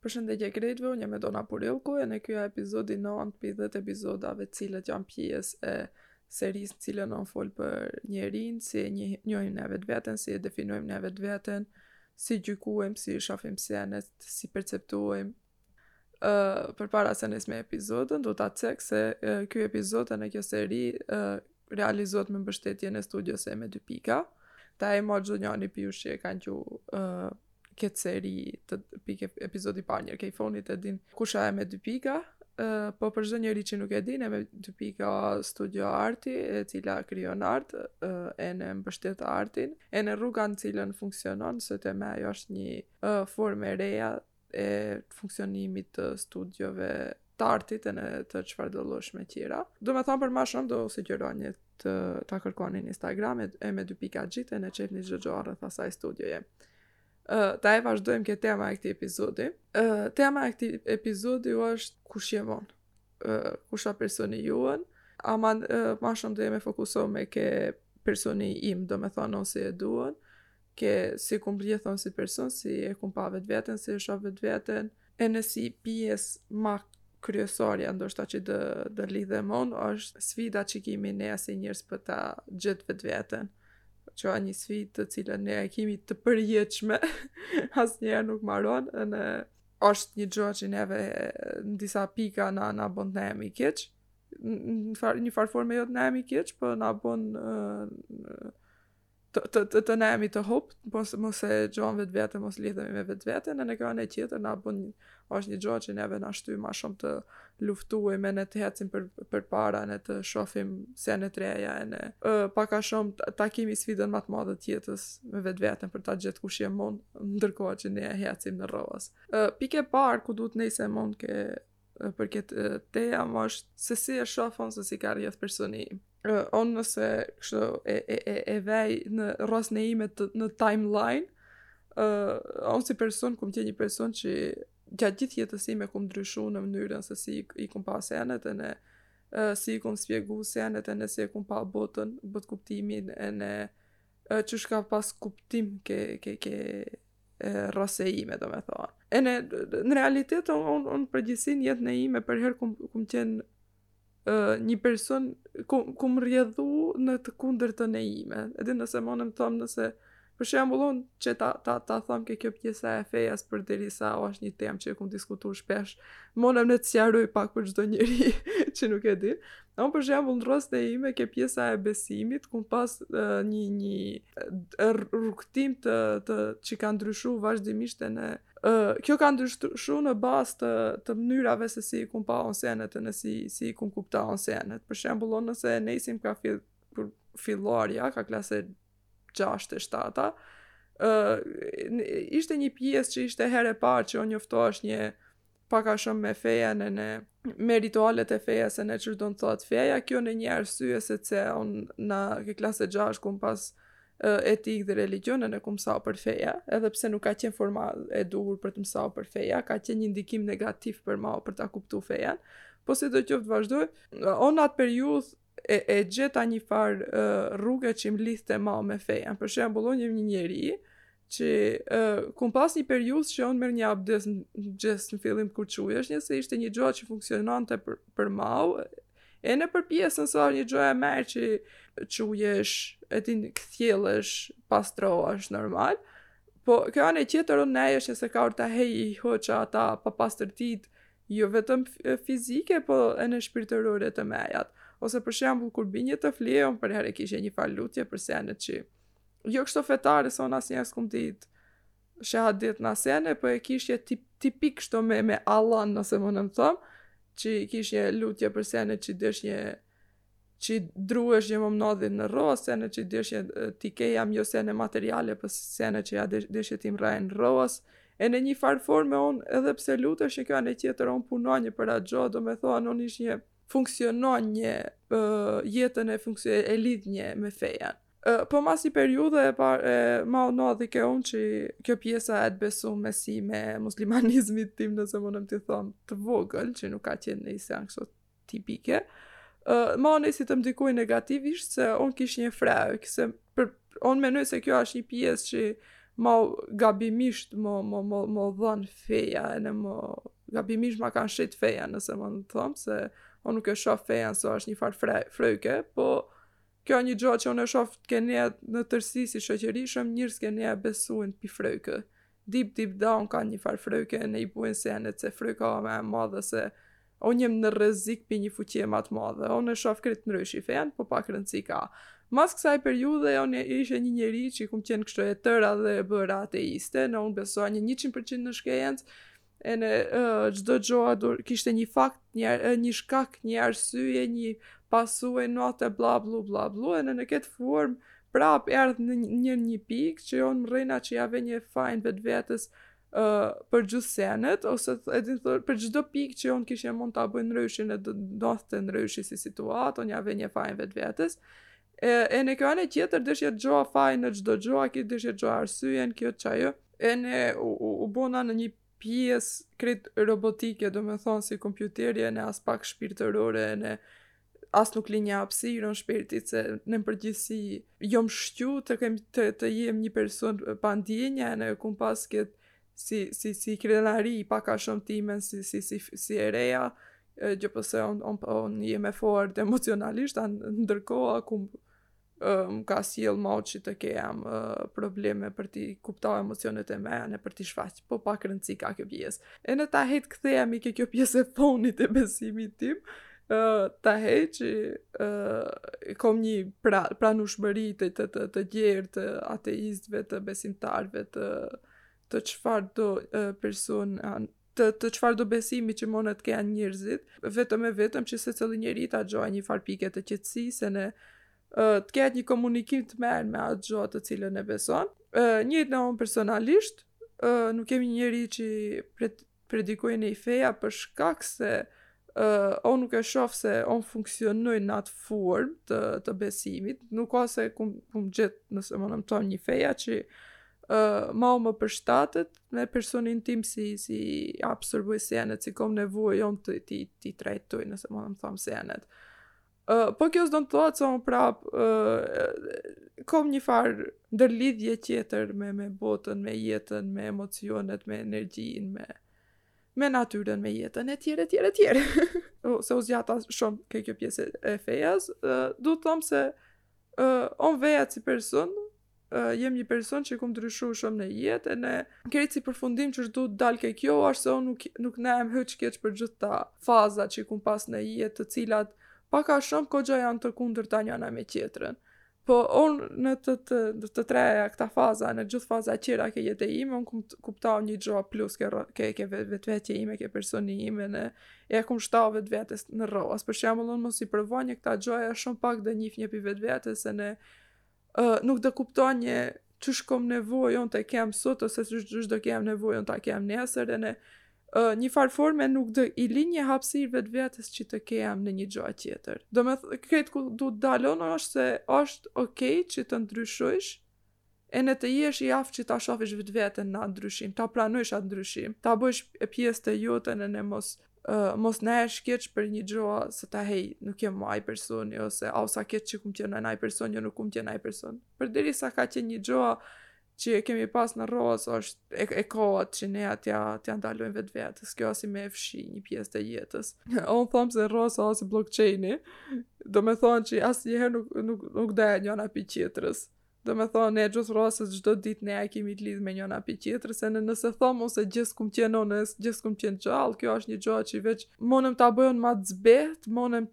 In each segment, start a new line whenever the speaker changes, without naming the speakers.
Përshëndetje krejtve, unë jam Edona Purellku ene ky a epizodi 9 pi 10 epizodave të cilat janë pjesë e serisë në të cilën unë fol për njerin, si e njohim ne vetveten, si e definojmë ne vetveten, si gjykujmë, si shofim senet, si perceptojmë. Uh, përpara se nis me epizodën, du ta cek se uh, ky epizod ene kjo seri uh, realizohet me mbështetjen e studios Eme dy pika. Tae ma çdonjani pi jush që e kanë që uh, këtë seri pi ke epizodi i parë njer ke i funit e din kush a Eme dy pika. Uh, po për çdo njeri që nuk e din Eme dy pika studio arti e cila krijon art uh, ene mbështet artin ene rruga në të cilën funksionon së të me ajo është një uh, formë e reja e funksionimit të studiove të artit ene të çfarëdollojshme tjera. Domethonë për ma shumë do u sugjerojna të, të kërkoni në Instagram Eme dy pika gjitë ene t'shefni çdo gjo rreth asaj studioje. Uh, tae vazhdojmë ke tema e këti epizodi. Uh, tema e këti epizodi është kush jam un, uh, kush a personi jonë, ama, uh, ma shumë do fokusohem ke personi im, domethonë në si e duën, ke si kum rrjedh un si person, si e kum pa vetveten, si e shof vetveten, ene si pjesë ma kryesorja, ndoshta që do, do lidhem un, është sfida që kemi ne si njerëz për ta gjet vetveten. Që a një sfidë të cilën ne e kemi të përjetshme, asnjëherë nuk maron, ene është një gjë që neve në disa pika na, na bon t'nihemi keq, një farë forme jo të nihemi keq, por po na bon të të të të nihemi të hup, mos mos e gjojmë vetveten, mos lidhemi me vetveten, ene ka ana tjetër na bën është një gjë që neve na shty më shumë të luftojmë ene të ecim për përpara ene të shohim sene të reja ene e, pak a shumë ta kemi sfidën më të madhe të jetës me vetveten për ta gjet kush jam un ndërkohë që ne ecim në rrosë. Pika e parë ku du të nisem un ke për këtë temë është se si e shof un se si ka rrjedh personi un nëse kështu e, e, e, e vej në rrosën ime, në timeline uh, un si person kum qe një person që gjatë gjithë jetës ime kum ndryshu në mënyrën se si i kum pa senet ene uh, si i kum shpjegu senet ene si e kum pa botën, botëkuptimin ene uh, qysh ka pas kuptim ke, ke, ke, ke e rrosa ime, domethonë. Ene, në realitet, unë un, un përgjithësi n'jetën ime, përherë kum, kum qenë uh, një person, kum, kum rjedhu në të kundërtën ime. Edhe nëse munem t'thom nëse, për shembull unë që ta, ta, ta thom ke kjo pjesa e fejas përderisa ajo është një temë që e kum diskutu shpesh, munem ene të sqaroj pak për çdo njeri që nuk e di, Unë për shembull në rrosën e ime ke pjesa e besimit, kum pas uh, një një rrugtim të të që ka ndryshuar vazhdimisht ene uh, kjo ka ndryshuar në bazë të të mënyrave se si kum pa unë senet ene si si i kum kupta unë senet. Për shembull, unë nëse nisim ka fill ka fillorja ka klasa 6 e 7 ë uh, ishte një pjesë që ishte herë e parë që unë njoftoheshnje pak a shumë me fejen ene me ritualet e fejes ene ç'do të thotë feja, kjo në një arsye sepse unë në klasë e gjashtë kum pas etikë dhe religjion ene kum mësa për feja, edhe pse nuk ka qenë forma e duhur për të mësa për feja, ka qenë një ndikim negativ për ma për ta kuptu fejen, po sido qoftë vazhdoj, unë atë periudhë e e gjeta një far rruge që më lidhte ma me fejen. Për shembull, unë jam një njeri që e, kum pas një periudhë që unë merrnje abdes në mëngjes në fillim kur çujeshnje, se ishte një gjë që funksiononte për për mau, ene për pjesën se një gjë e mirë që çujesh, e din kthjellesh, pastrohesh normal. Po ka ana tjetër unë ne është se ka orta hej i hoqa ata papastërtit jo vetëm fizike, po ene shpirtërore të mejat. Ose për shembull kur binje të flej unë përherë e kishnje një far lutje për sene që jo kështu fetare se unë as s'i kum dit shahadet ene sene po e kishnje tip, tipik kështu me me Allah nëse munem të thom, që kishnje lutje për sene që deshnje Qi drueshnje më m'nadhe në rro, sene qi deshnje t'i kem jo sene materiale, po sene që i deshnje t'i mrrej në rros, ene nji farë forme unë edhe pse luteshnje ka ana tjetër unë punonje për atë gjo, do me thonë unë ish një funksiononje jetën e funksio e lidhnje me fejen. Po mas një periudhe e par e ma o nadhi ke unë që kjo pjesa e të besumes ime muslimanizmit tim nëse munem të thom të vogël që nuk ka qenë nji sen kësot tipike, uh, më nisi të më ndikojë negativisht, se unë kishnje frejkë, se për, unë menoj se kjo është një pjesë që ma gabimisht më, më, më, më dhënë feja, ene ma gabimisht ma kanë shejt feja, nëse munem të thom, se unë nuk e shohë fejan se është një farë fre, frejke, po Kjo një gjo që unë e shof ke nea në tërsi si shoqëri shumë njerëz ke nea besujn pi frejke. Deep deep down ka një farë frejkë ene i buen senet se frejka o ma e madhe se unë jem në rrezik pi një fuqie ma të madhe. Unë e shof krejt ndryshe fenë, po pak rëndësi ka. Mas kësaj periudhe, unë e ishe një njeri që i kum qenë kështu e tëra dhe e bëra ateiste, ene unë besonje 100% në shkejencë, ene çdo gjoa do kishte një fakt, një, një shkak, një arsye, një pasojë, nodhte, bla, blu, bla, blu, ene në këtë formë, prap erdha në një një pikë, që un mrrina që ja venja fajin vetvetes uh, për gjithë senet, ose edhe të thom, për çdo pikë që un kisha mund ta boj ndryshe, ene nodhte ndryshe si situatë, un ja venja fajin vetvetes, E, ene kjo ana tjetër deshja t'gjoj fajin në çdo gjoa, qi deshja t'gjoj arsyen, kjo që ajo, ene u, u, u bona në një pjesë krejt robotike, domethonë si kompjuteri, ene aspak shpirtërore, ene as nuk linja hapsirën shpirtit, se në përgjithsi jom shqyu të, kem, të, të jem një person pa ndjenja, ene kum pas këtë si si si krenari pak a shumë timen si si si si e reja gjë po se un un po jem e fortë emocionalisht a ndërkohë kjo më ka sjell mo qi të kem uh, probleme për t'i kuptu emocionet e mia ene për t'i shfaq po pak rëndësi ka kjo pjesë ene tahi t'kthehemi ke kjo pjesë e fonit e besimit tim uh, tahi uh, kom një pra, pranushmëri të të të, të gjerë të ateistëve të besimtarëve të uh, të çfarëdo personi të të çfarëdo besimi që mund të kenë njerëzit, vetëm e vetëm që secili njeri ta gjojë një farë pike të qetësisë, ene të ketë një komunikim të mirë me atë gjo të cilën e beson. Njëjtë ene unë personalisht, nuk jem njeri që pred, predikoj një feja për shkak se uh, un nuk e shof se un funksionoj në atë form të, të besimit, nuk a se kum, kum gjet nëse munem me thonë një feja që uh, mo më përshtatet me personin tim si, si absorboj senet, si kom nevojë, un të t'i, t'i trajtoj nëse munem me thanë senet. Uh, po kjo s'do të thotë se unë prap uh, kom një farë ndërlidhje tjetër me me botën, me jetën, me emocionet, me energjinë, me me natyrën, me jetën e tjere, tjere, tjere. se u zgjata shumë ke kjo pjesë e fejas, uh, du të thom se uh, un vetë si person, uh, jem një person që kum ndryshu shumë në jetë, ene krejt si përfundim që du të dal ke kjo, ashtë se unë nuk, nuk nihem hiç keq për gjithë kta faza që kum pas në jetë, të cilat pak a shumë goxha janë të kundërta njëna me tjetrën. Po unë në të, të, të, të treja këta faza, në çdo fazë qi ra ke jeta ime, unë kum kuptu një gjo plus ke, ke, ke vetvetja ime, ke personi im, ene kum shtu vetvetes në rrë, se për shembull unë mos i provonja këta gjo e shumë pak do njifnja pi vetvetes, ene uh, nuk do kupton një qysh kom nevojë unë të kem sot, ose qysh do kem nevojë unë të kem nesër, ene uh, një farë forme nuk do i li një hapsirë vetvetes që të kem në një gjoa tjetër. Domethënë, këtu ku du të dal unë është se është okej që të ndryshojsh, ene të jesh i aftë që ta shofish vetveten në ndryshim, ta pranojsh atë ndryshim, ta bësh pjesë të jotën ene mos uh, mos niesh keq për një gjoa se tahej, nuk jem më ai personi, ose au sa keq që kum qenë ai person, jo nuk kum qenë ai person. Përderisa ka qenë një gjoa që e kemi pas në rrosë, është e, e kohët që ne atja të janë dalojnë vetvetes, kjo asht si me fshi një pjesë të jetës. Unë thom se rrosë asht blockchaini, domethonë që asnjëherë nuk, nuk, nuk dahet njana pi qetrës. Domethonë, ne gjithë rrasës çdo ditë ne e kemi të lidhme njana pi qetrës, se nëse thom unë se gjithë kumë qenë në nësë, gjithë kumë qenë gjallë, kjo është një gjoa që veç munemi ta bojm ma të zbehtë, munemi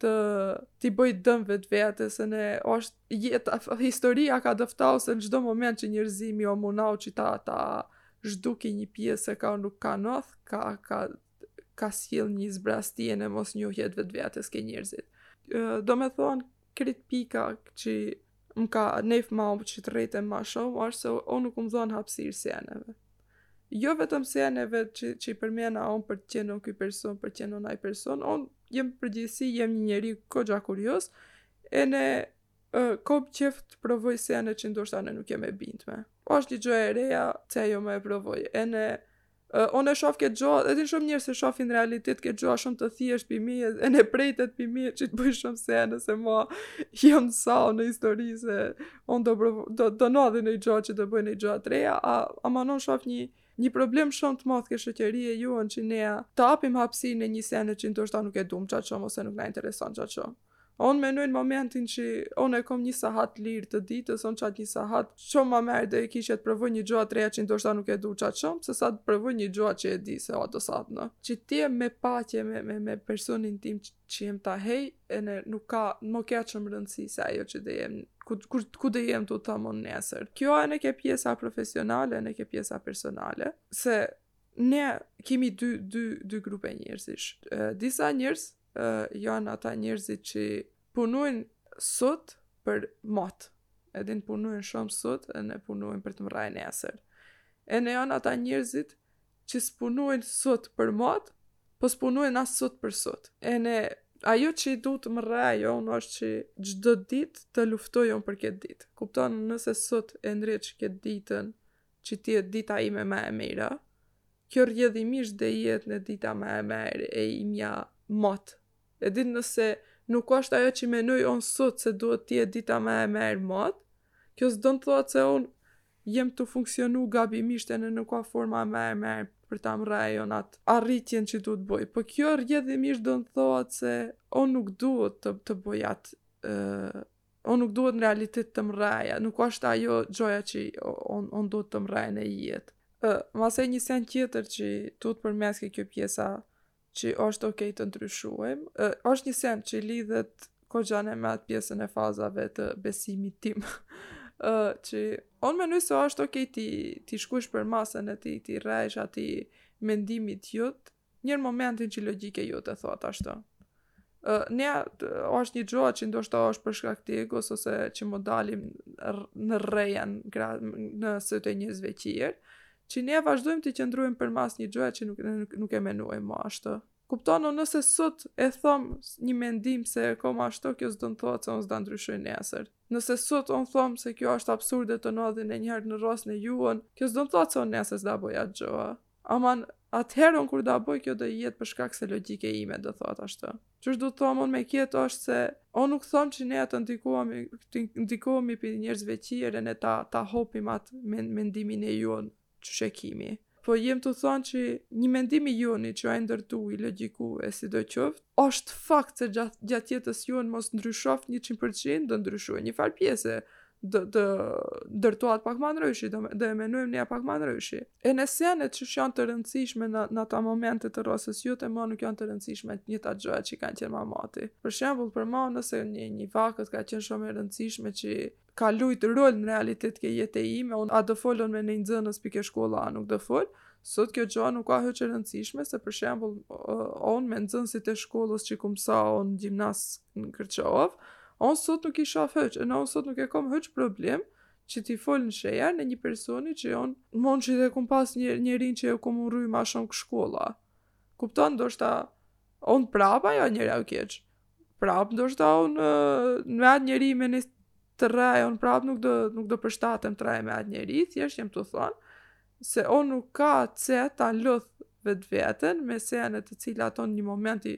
t'i bojm dëm vetvetes, se ne është jetë, historia ka dëftau se në çdo moment që njerëzimi u munau që ta, ta zhduki një pjesë e ka nuk ka ndodh, ka, ka, ka sjell një zbrazti ene mosnjohje të vetvetes ke njerëzit. Domethonë, Krejt pika që më ka nefmau që të rrejtem ma shumë, është se unë u kom dhonë hapsirë seneve. Jo vetëm seneve që, që i përmena unë për të qenë unë ky person, për të qenë unë aj person, unë jem përgjithsi, jem një njeri goxha kurioz, ene uh, kom qef të provoj sene që ndoshta ene nuk jem e bindme. Po është një gjë e reja që ajo me e provoj, ene Uh, unë e shof këtë gjo, e din shumë njerëz e shofin realitet këtë gjo shumë të thjesht pi mi, ene prejtet pi mi, që të bëj shumë sene se ma jam sa në histori se unë do, do, do nodhi një gjo që të bëj një gjo të reja, a, ama unë shof një, një problem shumë të madh ke shoqëria jonë që ne t'i japim hapsinë një sene që ndoshta nuk e dum qaq shum, ose nuk na intereson qaq shum. Unë menoj në momentin që unë e kom një sahat lirë të ditës, unë qatë një sahat, shum ma mirë do kisha të provoj një gjoa të reja që ndoshta nuk e du qatë shumë, sesa të provoj një gjoa që e di se e du sot ene. Që të jem në paqe me, me, me personin tim që, që jem tahej, ene nuk ka, nuk më ka shum rëndësi se ajo që do jem, ku, ku, ku do jem të thom nesër. Kjo ene ke pjesa profesionale, ene ke pjesa personale, se ne kemi dy, dy, dy grupe njerëzish. Disa njerëz janë ata njerëzit që punojnë sot për mot. E din, punojnë shumë sot ene punojnë për të mrraj nesër. Ene janë ata njerëzit që s'punojnë sot për mot, po s'punojnë as sot për sot. Ene ajo që du të mrraj unë është që çdo ditë të luftoj unë për këtë ditë. Kupton nëse sot e ndreq këtë ditën që t'jet dita ime ma e mira, Kjo rrjedhimisht do jetë ene dita ma e merë e imja mot. E din nëse nuk është ajo që menoj unë sot se duhet të jetë dita ma e merë mot, kjo s'don thot se unë jem tu funksionu gabimisht ene nuk ka forma ma e merë për ta mrraj unë atë arritjen që duhet boj. Po kjo rrjedhimisht don thot se unë nuk duhet të, të boj atë Unë nuk duhet në realitet të mrraj, nuk është ajo gjoja që unë, unë duhet të mrraj në jetë. Masaj një sen tjetër që du të përmen ke kjo pjesa që është okej të ndryshuem, është një sen që lidhet koxha ene me atë pjesën e fazave të besimit tim. që unë menoj se është okej, t'i, t'i shkujsh përmas ene t'i, t'i rrejsh ati mendimit jutë, Njer momentin që logjike jote thotë ashtu. Ene është një gjë që ndoshta është për shkak të egos ose që mos dalim në rrenë në sytë e njerëzve qerë, që ne vazhdojmë të qëndrojmë përmas një gjë që nuk, nuk, nuk e menuajmë më ashtu. Kupton, nëse sot e thom një mendim se e kom ashtu, kjo s'do të thotë se unë s'do ndryshoj nesër. Nëse sot unë thom se kjo është absurde të ndodhi nenjëherë në rrosën e jonë, kjo s'do të thotë se unë nesër s'do bëj atë gjë. Aman, atëherë unë kur da bëj kjo do jetë për shkak se logjike ime do thot ashtu. Qish du thom unë me këtë është se unë nuk thom që ne të ndikohemi, ndikohemi pi njerëzve qerë ene ta, ta hopim atë mendimin e jonë qish e kimi. Po jem tu thonë që një mendimi joni që a e ndërtu i logiku e si do qoftë, është fakt se gjatë gjat jetës jonë mos ndryshoft 100% do ndryshu e një farë pjese, do, do ndërtohet pak ma ndryshi, do, do e menojmë një pak ma ndryshi. Ene senet që që janë të rëndësishme në, në ata momente të rrasës jote, ma nuk janë të rëndësishme të njëta gjëja që kanë qenë ma moti. Për shembull, për mu nëse një, një vakët ka qenë shumë e rëndësishme që ka lujt rol në realitet ke jetë e ime, unë a do fol me një nxënës pi ke shkolla, a nuk do fol, sot kjo gjë nuk ka hiç rëndësishme, se për shembull, unë me nxënësit e shkollës që kum msu unë gjimnaz në Kërçovë, unë sot nuk i shaf hiç, ene unë sot nuk e kom hiç problem, që t'i fol në sheher një personi që unë mun që e kum pas një njerin që e kum urry ma shumë ke shkolla kupton ndoshta unë prap ajo njeri a i keq prap ndoshta unë në atë njeri me një të rraj unë prap nuk do nuk do përshtatem të rraj me atë njeri thjesht jem tu thon se unë nuk ka pse ta lodh vetveten me senet të cilat unë një momenti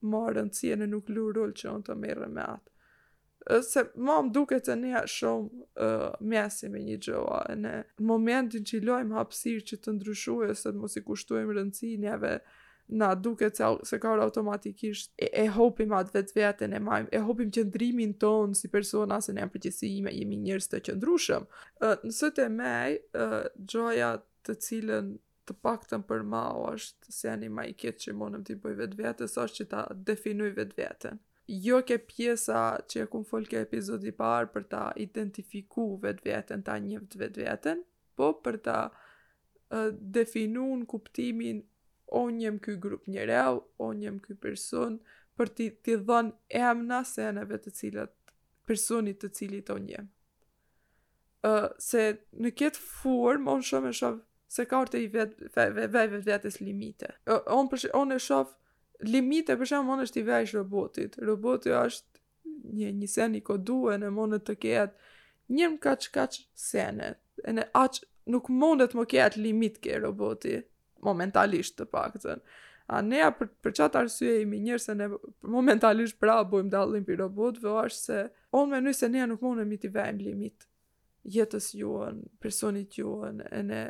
ma rëndësi ene nuk lu rol që unë të merrem me atë. Se mu më duket se ne shumë uh, mjesi me një gjoa, ene momentin që i lojmë hapsirë që të ndryshuje, se të mos i kushtojmë rëndësi neve, na duket se ka automatikisht e, e hopim atë vetveten, e, majmë, e hopim qëndrimin tonë si persona, se ne në përgjithsi ime jemi njerëz të qëndrushëm. Uh, nëse të mej, uh, gjoja të cilën të paktën për mu është seni ma i keq që munem t'i boj vetvetes, është që ta definoj vetveten. Jo ke pjesa që e kum folë ke epizodi parë për ta identifiku vetveten, ta njoft vetveten, po për ta uh, definu në kuptimin un jam ky grup njerëzve, un jam ky person, për t'i, t'i dhën emna seneve të cilat personit të cilit un jam. uh, se në këtë formë, un shumë e shof se ka orë të i ve, ve, ve, ve, vetes limite. Uh, un, për, un e shof, limite për shembull un është i vejsh robotit. Roboti është një, një sen i koduen munet të ketë njërë më kaq kaq sene. Ene aq nuk mundet më ketë limit ke roboti. momentalisht të paktën. A neja për, për qatë arsye jemi njerëz ene momentalisht pra bojmë dallim prej robotëve, është se un menoj se ne nuk munmi t'i vejmë limit jetës juën, personit juën, ene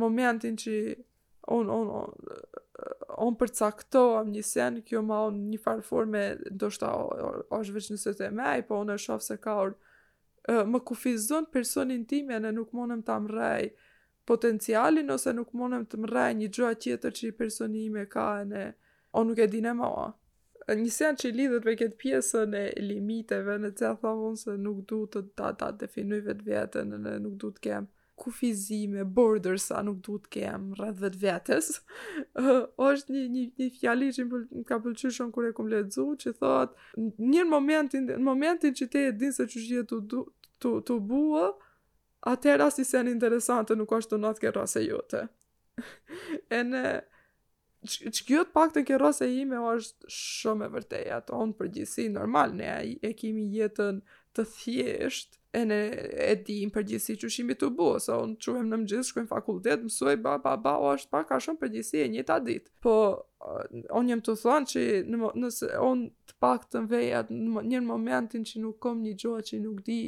momentin që un un, un, un përcaktoam një sen, kjo ma në një farë forme, ndoshta është veç në sytë e mej, po un e shof se ka orë, më kufizon personin tim ene nuk munem ta mrrej, potencialin ose nuk munem të mrre një gja tjetër që personi im e ka ene, un nuk e di ene ma. Një sen që lidhet me këtë pjesën e limiteve, ene të them unë se nuk du të ta, ta definoj vetveten, ene nuk du të kem kufizime, borders nuk du të kem rreth vetvetes, është një, një, një fjali që më ka pëlqy shumë kur e kum lexu, që thot, në momentin, në momentin që ti e din se qysh je tu, tu, tu, tu bu, Atëherë asnjë sen interesante nuk është tu nodh ke rasa jote. ene... Që kjo të paktën ke rasa ime është shumë e vërtetë, në përgjithsi normal, ne e kemi jetën të thjesht, ene e dim përgjithsi qysh imi tu bo, se un çohem në mëngjes, shkoj në fakultet, mësoj, ba, ba, ba, osht pak a shumë përgjithsi e njëjta ditë. Po, un jam tu thonë që në, nëse un të paktën vij atë një momentin që nuk kom një gja që nuk di,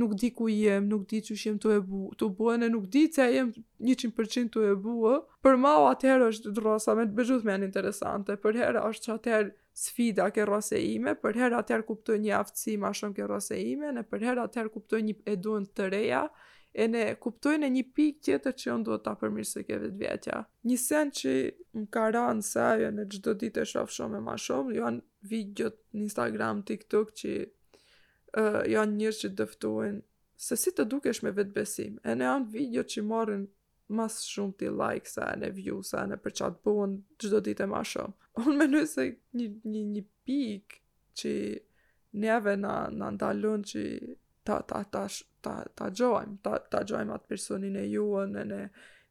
nuk di ku jem, nuk di çe jem tu bu, tu bu ene nuk di çe jem 100% tu bu, për mu atëherë është drosa me të bëgjut me janë interesante, përherë është që atëherë sfida ke rasa ime, përherë atëherë kuptoj një aftësi ma shumë ke rasa ime, ene përherë atëherë kuptoj një edun të reja, ene kuptoj ene një pikë tjetër që unë duhet ta përmirësoj ke vetvetja. Një sen që më ka ranë në sy ene çdo ditë e shof shumë e ma shumë, janë videot në Instagram, TikTok që uh, janë njerëz që dëftojnë se si të dukesh me vetëbesim ene janë videot që marrin ma së shumti likes ene views ene për qatë bëhen çdo ditë e ma shumë unë menoj se një, një, një pikë që neve na, na ndalun që ta, ta, ta, ta, ta gjojmë ta, ta gjojmë atë personin e jonë ene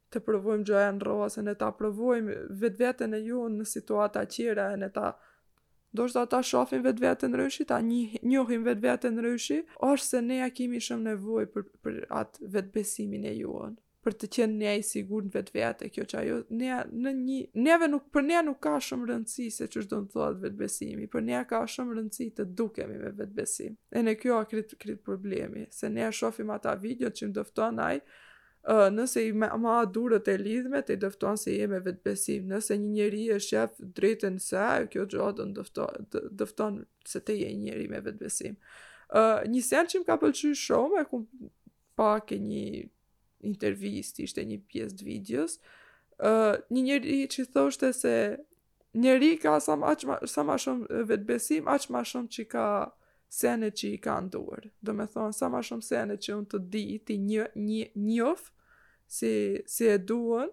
të provojmë gjojnë rras ene ta provojmë vetveten e jonë në situata tjera ene ta Ndoshta ta shofim vetveten ndryshi, ta njohim vetveten ndryshi, është se neja kemi shumë nevojë për, për atë vetëbesimin e jonë për të qenë ne i sigurt në vetvete, kjo që ajo, ne, në një, neve nuk, për ne nuk ka shumë rëndësi se qysh do me thotë vetëbesimi, për ne ka shumë rëndësi të dukemi me vetëbesim. Ene kjo a krejt krejt problemi, se ne shofim ata videot që më dëfton ajë, Ë, nëse i man durët e lidhme, të dëfton se je me vetbesim. Nëse një njeri e shef drejt në sy, kjo gjo do në dëfton se ti je një njeri me vetbesim. Ë, një sen që më ka pëlqy shumë, e kum pa ke një intervistë, ishte një pjesë të videos, ë, një njeri që thoshte se njeri ka sa ma, ma, sa ma shumë vetëbesim, aq ma shumë që ka sene që i ka në duar. Domethonë, sa ma shumë sene që mund t'i di, t'i një, një, njof, si, si e duon,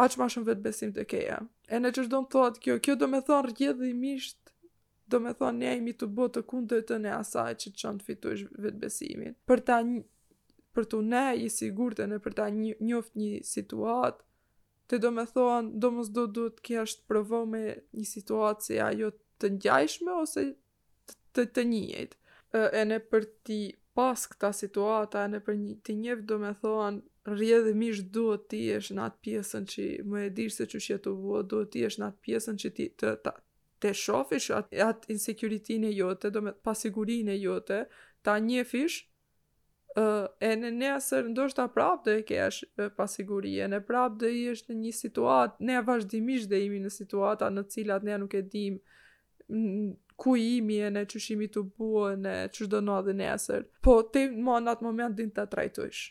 aq ma shumë vetëbesim të keja. Ene qysh do me thotë kjo, kjo domethonë rrjedhimisht, domethonë ne jemi tu bo të kundërtën e asaj që të çon të fitojsh vetëbesimin. Për ta një, për të ne i sigurt ene për ta një, njoft një situatë, Ti domethonë, domosdo duhet kesh të provume një situatë si ajo të ngjajshme ose të, të njëjtë. Ene për t'i pas këta situata, ene për një, t'i njoft domethonë, rrjedhimisht duhet të jesh në atë pjesën që mos e dish se qysh je tu bo, duhet të jesh në atë pjesën që ti të, të, të shofish atë, atë insecurity-n e jote, do me pasigurinë e jote, ta njofish, ene nesër ndoshta prap do e kesh pasigurinë ene prap do jesh në një situatë ne vazhdimisht do jemi në situata në cilat ne nuk e dim ku jemi ene qysh jemi tu bo ene qysh do ndodhe nesër po ti ma në atë moment din ta trajtojsh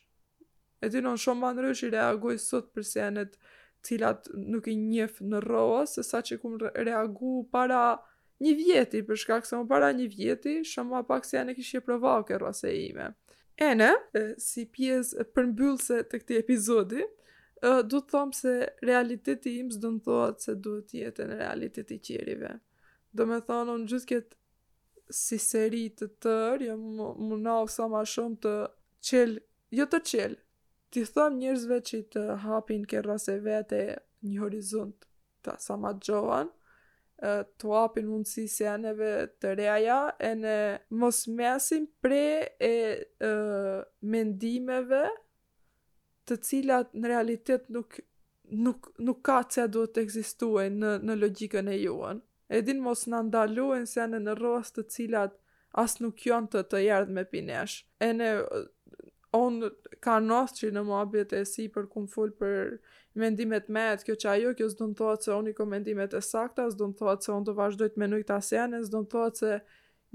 E di unë shumë ma ndryshi reagoj sot për senet të cilat nuk i njef në rroa, se sa që kum reagu para një vjeti, për shkak se më para një vjeti, shumë ma pak sene e kishje provu ke rrose ime. Ene, si pjesë përmbyllëse të këtij epizodi, du të thom se realiteti im s'do me thotë se duhet të jetë ene realiteti i tjerëve. Domethonë, unë gjithë këtë si seri të tërë, jam munu sa ma shumë të qelë Jo të çel. T'i thom njerëzve që të hapin ke rrasa e vet një horizont të sa ma gjoan, të hapin mundësi seneve të reja, ene mos mesin pre e, e mendimeve të cilat në realitet nuk, nuk, nuk ka që duhet të ekzistujn në, në logjikën e juën. E din, mos na ndalojnë sene në rroas të cilat as nuk jon të të ardhme pi nesh ene un ka nos që në muhabete sipër kum fol për mendimet mejet kjo qajo kjo s'don thotë se un i kom mendimet e sakta s'don thotë se un do vazhdoj të menoj këta sene s'don thotë se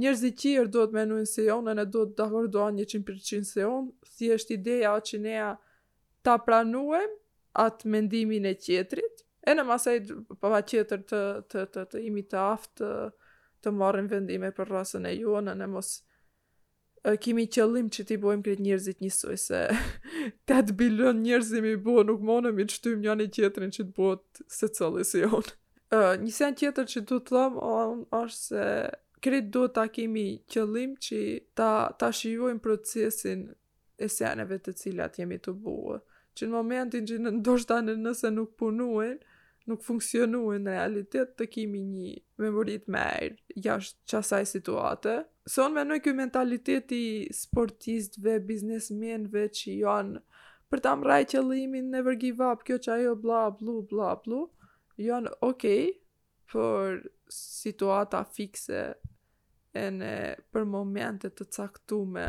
njerëzit tjerë duhet menojnë si unë, ene duhet të dakordojnë 100% si unë, thjesht ideja o që neja ta pranojmë atë mendimin e tjetrit, ene masanej patjetër të, të, të, të imi të aftë të, të marrim vendime për rrasën e jonë, ene mos kimi qëllim që t'i bojmë krejt njerëzit njësoj, se 8 bilion njerëz m'i bo, nuk monemi të shtymë njani tjetrin që të bohet secili si un. Uh, një sen tjetër që du të thom, është se krejt duhet ta kimi qëllim që ta, ta shijojmë procesin e seneve të cilat jemi tu bo, që në momentin që ne ndoshta ene nëse nuk punujn, nuk funksionujn në realitet të kimi një memori t'mirë jashtë qasaj situate. Se unë menoj ky mentaliteti i sportistve, biznesmenve që janë për ta mrraj qëllimin never give up, kjo qajo bla blu bla blu, janë okej, okay, për situata fikse ene për momente të caktume,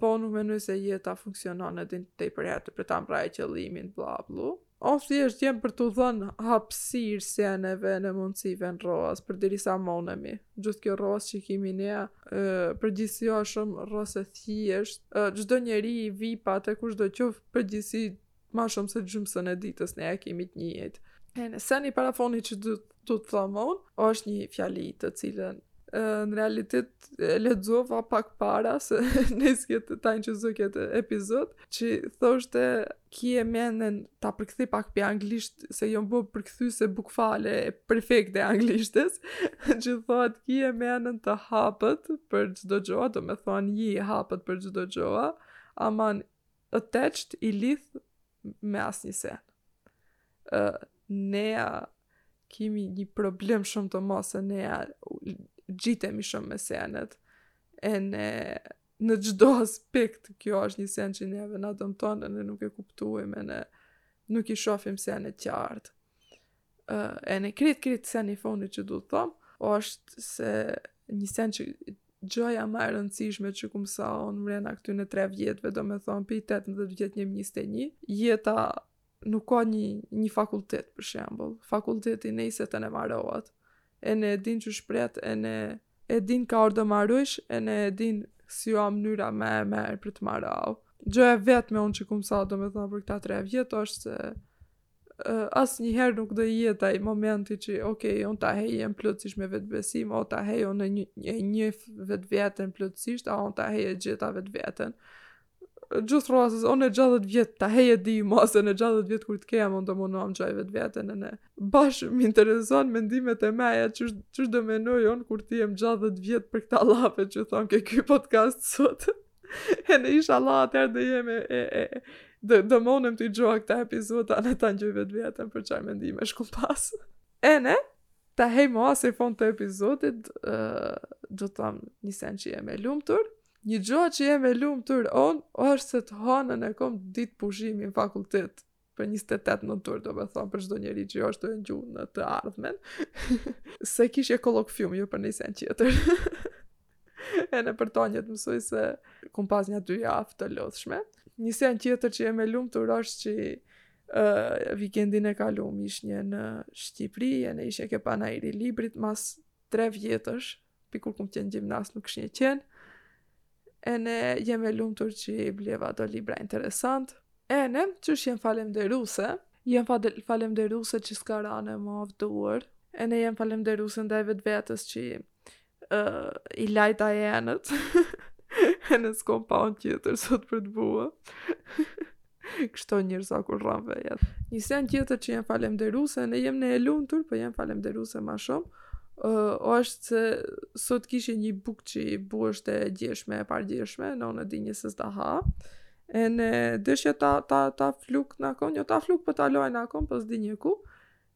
po nuk menoj se jeta funksionon e din të i përherë të për ta mrraj qëllimin, bla, blu. O thjesht jem për t'u dhon hapsirë seneve ene mundësive në rroas, përderisa monemi. Gjithë kjo rroas që kimi nea, përgjithsi o shumë rroas e thjesht, çdo njeri i vipat, kushdo qoft përgjithsi Ma shumë se gjymsën e ditës ne e kemi të njëjt. Ene sen i parafunit që du, du të thom unë, është një fjali të cilën në realitet e lexova pak para se ne sket të ta inçizoj këtë epizod, që thoshte kie menen ta përkthej pak pi anglisht, se jom bo përkthyse bukvale e perfekte anglishtes, që thot kie menen të hapët për çdo gjoa, domethonë ji hapët për çdo gjoa, aman Attached i lidh me asnjë sen. Ë nea kimi një problem shumë të madh se nea gjitemi shumë me senet. Ene në çdo aspekt kjo është një sen që neve na dëmton ene nuk e kuptujm ene nuk i shofim senet qartë. uh, ene krejt krejt sen i fundit që du të thom, është se një sen që gjëja më e rëndësishme që kum msa unë mrena këtyne tre vjetëve, do me thonë, prej 18 vjet në 21, jeta nuk ka një, një fakultet, për shembull, fakulteti ne i se të në marohet, ene e din që ç'pret, ene e din kur marush, ene e din si o mënyra më e mirë për të marau. Gjëja e vetme unë që kum msa, do me thonë, për këta tre vjet, është se asnjëherë nuk do jetë ai momenti që ok, unë tahe jem plotësisht me vetëbesim, o tahej unë e njoh, njoh, njoh vetveten plotësisht, a unë tahej e gjeta vetveten. Gjithë rrasës, unë e 60 vjet, tahej e di i masë, në 60 vjet kur të kem, unë do munem gjej vetveten, ene bash më intereson mendimet e meja, qysh do menoj unë kur të jem 60 vjet për këta llafe që thom ke ky podcast sot. Ene ishalla atëherë do jem e, e, dhe do munem t'i ngjoj këta epizoda ene ta njoh vetveten për çar mendimesh kum pas. Ene, tahej masi fund të epizodit, uh, do të thom një sen që jem e lumtur. Një gjo që jem e lumtur unë, është se të hanën e kom ditë pushimi n'fakultet. për 28 nëntor, do me thonë për çdo njeri që jo është tu e ngju në të ardhmen, se kishje kollokfium, jo për një sen tjetër. ene përtonje të mësoj se kum pas nja dy javë të lodhshme. Një sen tjetër që jem e lumtur është që uh, vikendin e kalum ishnje në Shqipëri, ene ishje ke panairi i librit mas tre vjetësh, Prej kur kum qenë gjimnaz nuk kishnje qenë. Ene jem e lumtur që i bleva do libra interesant. Ene qysh jem falemnderuse. Jem falemnderuse që s'ka rane më avduar. Ene jem falemnderuse ndaj vetvetes që uh, i lajta enët. ene s'kom punë tjetër sot për të bua. Kështu njerëz sa kur rron vet. Një sen tjetër që jam falemnderuese, ene jem ene e lumtur, po jam falemnderuese më shumë. Ë, uh, është se sot kishe një bukë që u bo është e djeshme, e pardjeshme, ene unë dinje se s'ta ha. Ene deshja ta, ta, ta fluk nakun, jo ta fluk por po ta lo nakun, por po s'dinje ku.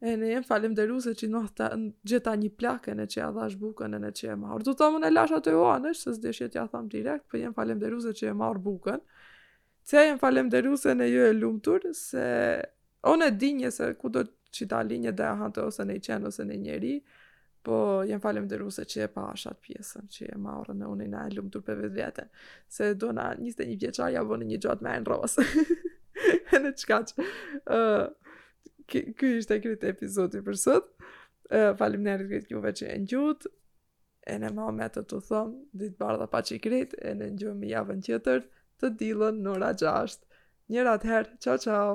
Ene jem falemnderuse që në ta, gjeta një plakë ene që e dhash bukën ene që e mor. Domethënë e lash atje anësh, se s'deshja t'ja thom direkt, por po jem falemnderuse që e mor bukën. Ca jem falemnderuese ene jo e lumtur se unë e dinje se kudo që ta linje do e hante ose një qen ose një njeri, po jem falemnderuese që e pash atë pjesën që e mor ene unë jam e lumtur për vetveten, se do na 21 vjeçar ja vënë një gjatë me në rrosë. ene kaq. Uh, Ky ishte krejt epizodi për sot. Uh, Faleminderit krejt juve që e ngjutë. ene ma met t'u thom, ditë bardha paçi krejt, ene ngjomi javën tjetër, të dilën n'ora gjashtë. Njer atëherë, çao çao!